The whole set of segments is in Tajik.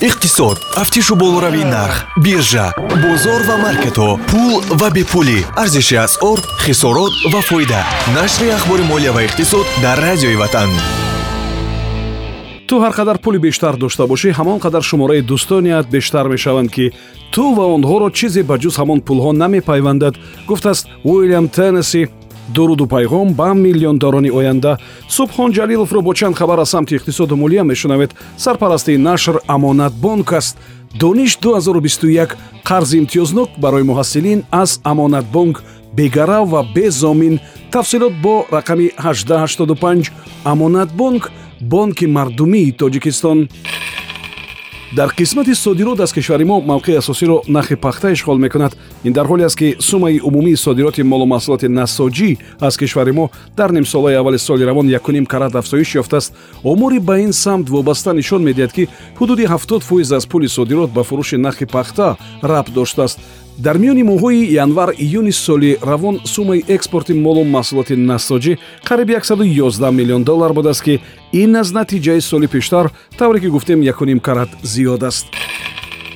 иқтисод тафтишу болоравии нарх биржа бозор ва маркетҳо пул ва бепулӣ арзиши асъор хисорот ва фоида. Нашри ахбори молия ва иқтисод дар радиои ватан. Ту ҳар қадар пули бештар дошта бошӣ ҳамон қадар шумораи дӯстоният бештар мешаванд ки ту ва онҳоро чизе ба ҷуз ҳамон пулҳо намепайвандад гуфтааст уилям теннеси дуруду пайғом ба миллиондорони оянда. Субҳон ҷалиловро бо чанд хабар аз самти иқтисоду молия мешунавед. Сарпарастии нашр амонатбонк аст. Дониш 2021 қарзи имтиёзнок барои муҳассилин аз амонатбонк бегарав ва безомин. Тафсилот бо рақами 1885 амонатбонк бонки мардумии тоҷикистон дар қисмати содирот аз кишвари мо мавқеи асосиро нахи пахта ишғол мекунад. Ин дар ҳоле аст ки суммаи умумии содироти молу маҳсулоти насоҷӣ аз кишвари мо дар нимсолаи аввали соли равон якуним карат афзоиш ёфтааст. Омори ба ин самт вобаста нишон медиҳад ки ҳудуди 70 фоиз аз пули содирот ба фурӯши нахи пахта рабт доштааст дар миёни моҳҳои январ июни соли равон суммаи экспорти молу маҳсулоти насоҷӣ қариби 111 миллион доллар будааст ки ин аз натиҷаи соли пештар тавре ки гуфтем якуним карат зиёд аст.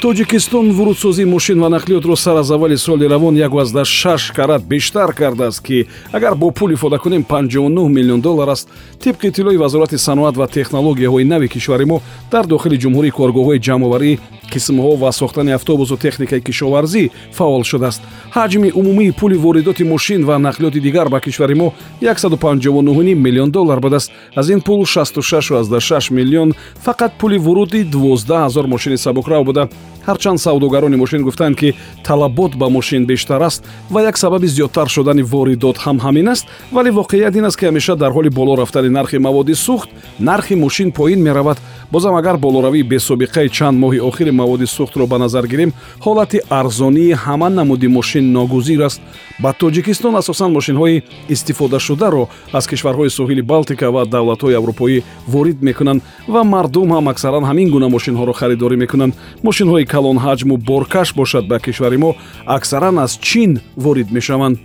Тоҷикистон вурудсозии мошин ва нақлиётро сар аз аввали соли равон 16 карат бештар кардааст ки агар бо пул ифода кунем 59 миллион доллар аст. Тибқи иттилои вазорати саноат ва технологияҳои нави кишвари мо дар дохили ҷумҳурӣ коргоҳҳои ҷамъоварӣ қисмҳо ва сохтани автобусу техникаи кишоварзӣ фаъол шудааст. ҳаҷми умумии пули воридоти мошин ва нақлиёти дигар ба кишвари мо 159 миллион доллар будааст. аз ин пул 66 миллион фақат пули вуруди 12 ҳазор мошини сабукрав буда. ҳарчанд савдогарони мошин гуфтанд ки талабот ба мошин бештар аст ва як сабаби зиёдтар шудани воридот ҳам ҳамин аст. вале воқеият ин аст ки ҳамеша дар ҳоли боло рафтани нархи маводи сӯхт нархи мошин поин меравад бозам агар болоравии бесобиқаи чанд моҳи охири маводи сӯхтро ба назар гирем ҳолати арзонии ҳама намуди мошин ногузир аст. Ба тоҷикистон асосан мошинҳои истифодашударо аз кишварҳои соҳили балтика ва давлатҳои аврупоӣ ворид мекунанд ва мардум ҳам аксаран ҳамин гуна мошинҳоро харидорӣ мекунанд. Мошинҳои калонҳаҷму боркаш бошад ба кишвари мо аксаран аз чин ворид мешаванд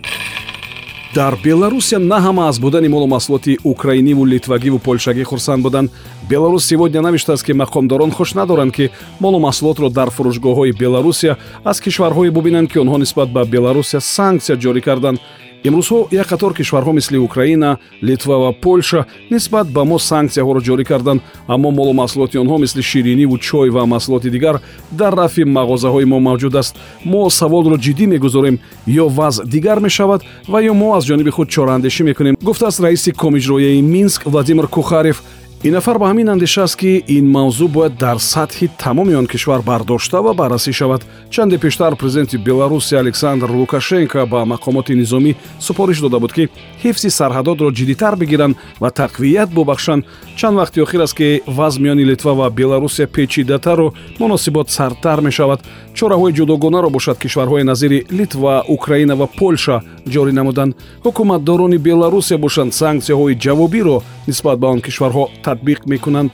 дар беларусия на ҳама аз будани молу маҳсулоти украиниву литвагиву полшагӣ хурсанд буданд. Беларус сегодня навиштааст ки мақомдорон хуш надоранд ки молу маҳсулотро дар фурӯшгоҳҳои беларусия аз кишварҳое бубинанд ки онҳо нисбат ба беларусия санксия ҷорӣ карданд имрӯзҳо як қатор кишварҳо мисли украина литва ва польша нисбат ба мо санксияҳоро ҷорӣ карданд аммо молу маҳсулоти онҳо мисли шириниву чой ва маҳсулоти дигар дар рафи мағозаҳои мо мавҷуд аст. Мо саволро ҷиддӣ мегузорем ё вазъ дигар мешавад ва ё мо аз ҷониби худ чораандешӣ мекунем гуфтааст раиси комиҷроияи минск владимир кухарев ин нафар ба ҳамин андеша аст ки ин мавзӯъ бояд дар сатҳи тамоми он кишвар бардошта ва баррасӣ шавад. Чанде пештар президенти беларусия александр лукашенко ба мақомоти низомӣ супориш дода буд ки ҳифзи сарҳадотро ҷиддитар бигиранд ва тақвият бубахшанд чанд вақти охир аст ки ваз миёни литва ва беларусия печидатару муносибот сардтар мешавад. Чораҳои ҷудогонаро бошад кишварҳои назири литва украина ва польша ҷорӣ намуданд. Ҳукуматдорони беларусия бошанд санксияҳои ҷавобиро нисбат ба он кишварҳо татбиқ мекунанд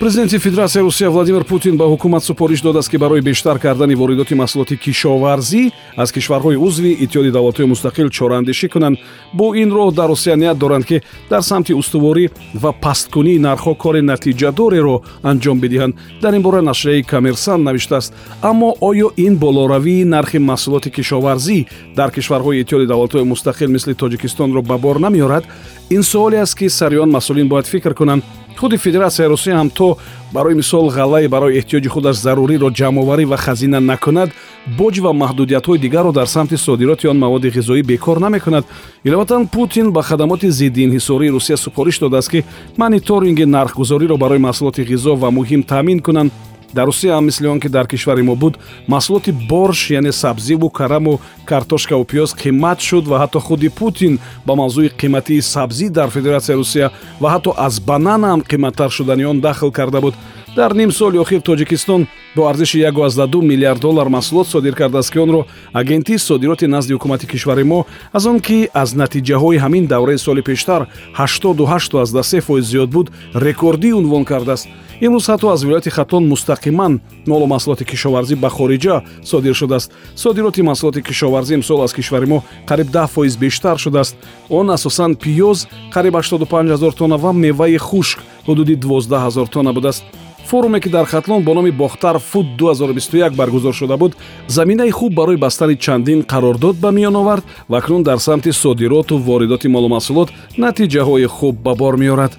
президенти федератсияи русия владимир путин ба ҳукумат супориш додааст ки барои бештар кардани воридоти маҳсулоти кишоварзӣ аз кишварҳои узви иттиҳоди давлатҳои мустақил чораандешӣ кунанд. Бо ин роҳ дар русия ният доранд ки дар самти устуворӣ ва пасткунии нархҳо кори натиҷадореро анҷом бидиҳанд. Дар ин бора нашрияи коммерсант навиштааст. Аммо оё ин болоравии нархи маҳсулоти кишоварзӣ дар кишварҳои иттиҳоди давлатҳои мустақил мисли тоҷикистонро ба бор намеорад ин суоле аст ки сариён масъулин бояд фикр кунанд худи федератсияи русия ҳам то барои мисол ғаллаи барои эҳтиёҷи худаш заруриро ҷамъоварӣ ва хазина накунад боҷ ва маҳдудиятҳои дигарро дар самти содироти он маводи ғизоӣ бекор намекунад. Иловатан путин ба хадамоти зиддиинҳисории русия супориш додааст ки мониторинги нархгузориро барои маҳсулоти ғизо ва муҳим таъмин кунанд дар русия ҳам мисли он ки дар кишвари мо буд маҳсулоти борш яъне сабзиву караму картошкаву пиёз қимат шуд ва ҳатто худи путин ба мавзӯи қиматии сабзӣ дар федератсияи русия ва ҳатто аз банана ҳам қиматтар шудани он дахл карда буд дар ним соли охир тоҷикистон бо арзиши 12 миллиард доллар маҳсулот содир кардааст ки онро агентии содироти назди ҳукумати кишвари мо аз он ки аз натиҷаҳои ҳамин давраи соли пештар 88 фоиз зиёд буд рекордӣ унвон кардааст. Имрӯз ҳатто аз вилояти хатон мустақиман молу маҳсулоти кишоварзӣ ба хориҷа содир шудааст. Содироти маҳсулоти кишоварзӣ имсол аз кишвари мо қариб 10 фоиз бештар шудааст. Он асосан пиёз қариб 85 ҳазор тонна ва меваи хушк ҳудуди 12 ҳазор тонна будааст форуме ки дар хатлон бо номи бохтар фуд 2021 баргузор шуда буд заминаи хуб барои бастани чандин қарордод ба миён овард ва акнун дар самти содироту воридоти молумаҳсулот натиҷаҳои хуб ба бор меорад.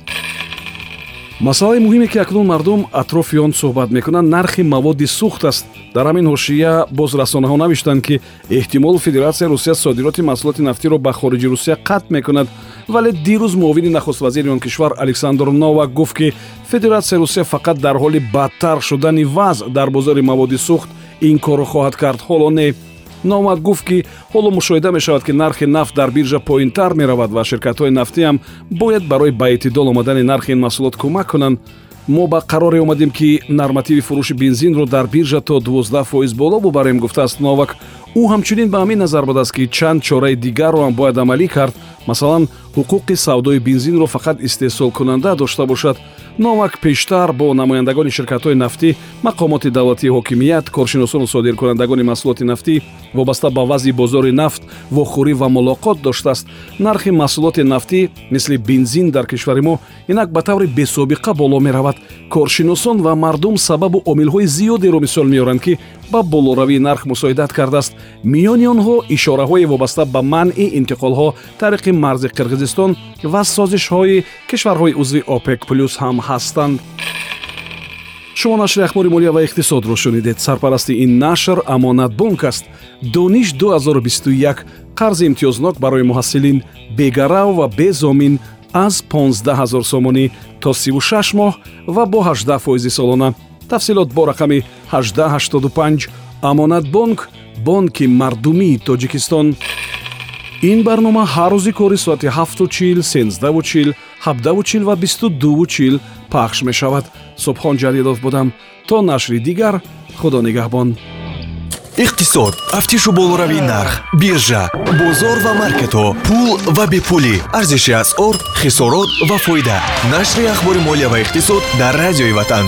Масъалаи муҳиме ки акнун мардум атрофи он суҳбат мекунанд нархи маводи сӯхт аст. Дар ҳамин ҳошия боз расонаҳо навиштанд ки эҳтимол федератсияи русия содироти маҳсулоти нафтиро ба хориҷи русия қатъ мекунад. Вале дирӯз муовини нахуствазири он кишвар александр новак гуфт ки федератсияи русия фақат дар ҳоли бадтар шудани вазъ дар бозори маводи сӯхт ин корро хоҳад кард. Ҳоло не. Номак гуфт ки ҳоло мушоҳида мешавад ки нархи нафт дар биржа поинтар меравад ва ширкатҳои нафтиам бояд барои ба эътидол омадани нархи ин маҳсулот кӯмак кунанд. Мо ба қароре омадем ки нормативи фурӯши бензинро дар биржа то 12 фоиз боло бубарем гуфтааст новак. Ӯ ҳамчунин ба ҳамин назар будааст ки чанд чораи дигарро ҳам бояд амалӣ кард. Масалан ҳуқуқи савдои бензинро фақат истеҳсолкунанда дошта бошад номак пештар бо намояндагони ширкатҳои нафтӣ мақомоти давлатии ҳокимият коршиносону содиркунандагони маҳсулоти нафтӣ вобаста ба вазъи бозори нафт вохӯрӣ ва мулоқот доштааст. Нархи маҳсулоти нафтӣ мисли бензин дар кишвари мо инак ба таври бесобиқа боло меравад. Коршиносон ва мардум сабабу омилҳои зиёдеро мисол меоранд ки ба болоравии нарх мусоидат кардааст. Миёни онҳо ишораҳое вобаста ба манъи интиқолҳо тариқи марзи қирғизистон ва созишҳои кишварҳои узви опек плюс ҳам ҳастанд. Шумо нашри ахбори молия ва иқтисодро шунидед. Сарпарасти ин нашр амонатбонк аст. Дониш 2021 қарзи имтиёзнок барои муҳассилин бегарав ва безомин аз 15 ҳазор сомонӣ то 36 моҳ ва бо 18 фоизи солона тафсилот бо рақами 1885 амонатбонк бонки мардумии тоҷикистон. Ин барнома ҳар рӯзи кори соати 7чил 13чил 17чил ва 22чил пахш мешавад. Субҳон ҷалилов будам. То нашри дигар худо нигаҳбон. Иқтисод. Тафтишу болоравии нарх биржа бозор ва маркетҳо пул ва бепулӣ. Арзиши асъор хисорот ва фоида. Нашри ахбори молия ва иқтисод дар радиои ватан